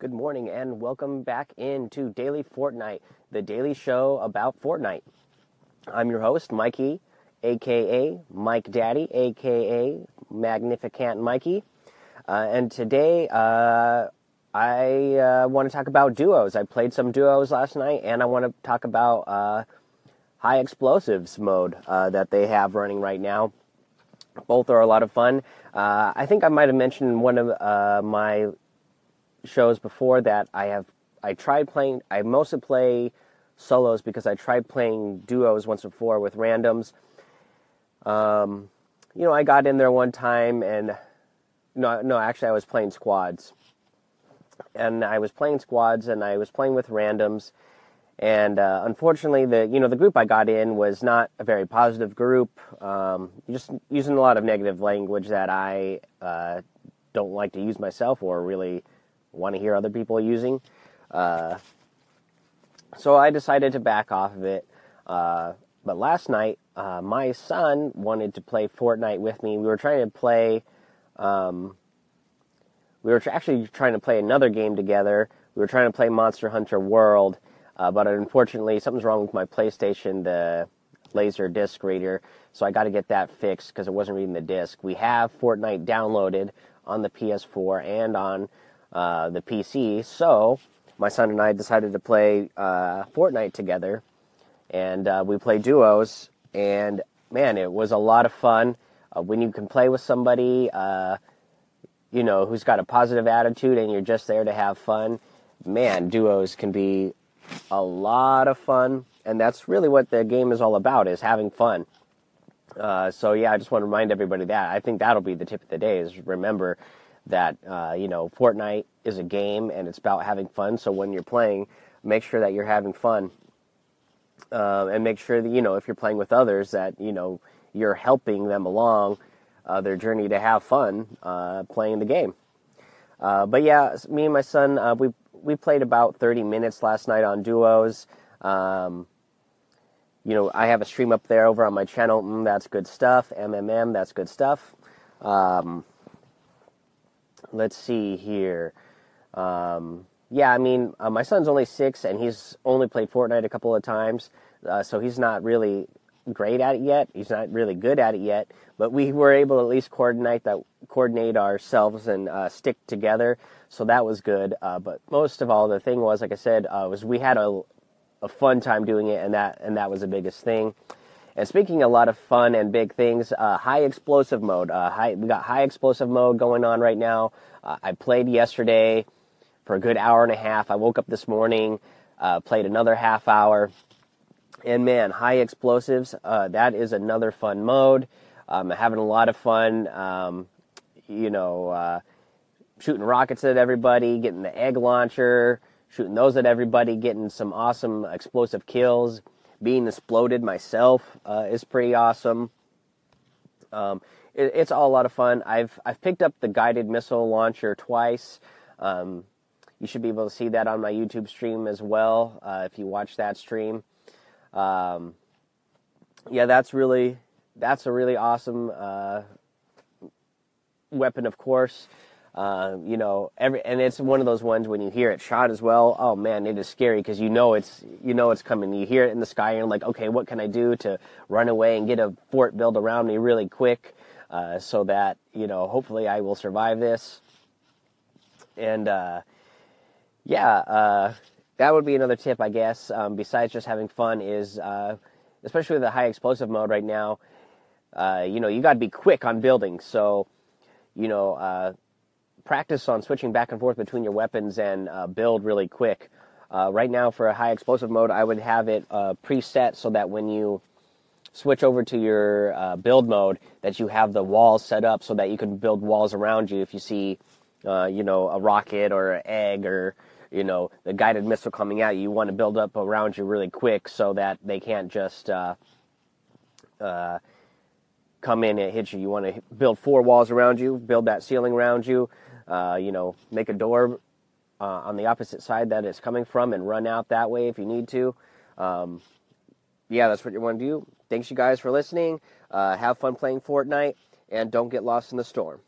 Good morning and welcome back into Daily Fortnite, the daily show about Fortnite. I'm your host, Mikey, aka Mike Daddy, aka Magnificent Mikey. Uh, and today uh, I uh, want to talk about duos. I played some duos last night and I want to talk about uh, high explosives mode uh, that they have running right now. Both are a lot of fun. Uh, I think I might have mentioned one of my shows before that I have I tried playing I mostly play solos because I tried playing duos once before with randoms. Um, you know, I got in there one time and no no actually I was playing squads. And I was playing squads and I was playing with randoms and uh, unfortunately the you know the group I got in was not a very positive group um, just using a lot of negative language that I uh, don't like to use myself or really want to hear other people using. Uh, so I decided to back off of it. Uh, but last night, uh, my son wanted to play Fortnite with me. We were trying to play. Um, we were actually trying to play another game together. We were trying to play Monster Hunter World, uh, but unfortunately, something's wrong with my PlayStation, the laser disc reader. So I got to get that fixed because it wasn't reading the disc. We have Fortnite downloaded on the PS4 and on uh, the PC. So my son and I decided to play uh, Fortnite together, and uh, we played duos. And man, it was a lot of fun uh, when you can play with somebody, uh, you know, who's got a positive attitude, and you're just there to have fun. Man, duos can be a lot of fun, and that's really what the game is all about: is having fun. Uh, so yeah, I just want to remind everybody that I think that'll be the tip of the day: is remember that uh, you know Fortnite is a game and it's about having fun. So when you're playing, make sure that you're having fun, uh, and make sure that you know if you're playing with others that you know you're helping them along uh, their journey to have fun uh, playing the game. Uh, but yeah, me and my son uh, we we played about 30 minutes last night on duos. Um, you know, I have a stream up there over on my channel. Mm, that's good stuff. MMM, that's good stuff. Um, let's see here. Um, yeah, I mean, uh, my son's only six, and he's only played Fortnite a couple of times, uh, so he's not really great at it yet. He's not really good at it yet, but we were able to at least coordinate that, coordinate ourselves and uh, stick together. So that was good. Uh, but most of all, the thing was, like I said, uh, was we had a, a fun time doing it, and that and that was the biggest thing. And speaking a lot of fun and big things, uh, high explosive mode. Uh, high, we got high explosive mode going on right now. Uh, I played yesterday for a good hour and a half. I woke up this morning, uh, played another half hour, and man, high explosives. Uh, that is another fun mode. Um, having a lot of fun. Um, you know, uh, shooting rockets at everybody, getting the egg launcher, shooting those at everybody, getting some awesome explosive kills being exploded myself uh, is pretty awesome. Um, it, it's all a lot of fun. I've I've picked up the guided missile launcher twice. Um, you should be able to see that on my YouTube stream as well uh, if you watch that stream. Um, yeah, that's really that's a really awesome uh, weapon, of course. Uh, you know, every and it's one of those ones when you hear it shot as well. Oh man, it is scary because you know it's you know it's coming. You hear it in the sky and you're like, okay, what can I do to run away and get a fort built around me really quick, uh, so that you know hopefully I will survive this. And uh, yeah, uh, that would be another tip, I guess. Um, besides just having fun, is uh, especially with the high explosive mode right now. Uh, you know, you got to be quick on building. So, you know practice on switching back and forth between your weapons and uh, build really quick. Uh, right now, for a high explosive mode, I would have it uh, preset so that when you switch over to your uh, build mode, that you have the walls set up so that you can build walls around you if you see, uh, you know, a rocket or an egg or you know the guided missile coming out, you. Want to build up around you really quick so that they can't just uh, come in and hit you. You want to build four walls around you, build that ceiling around you, uh, you know, make a door uh, on the opposite side that it's coming from and run out that way if you need to. Um, yeah, that's what you want to do. Thanks, you guys, for listening. Uh, have fun playing Fortnite and don't get lost in the storm.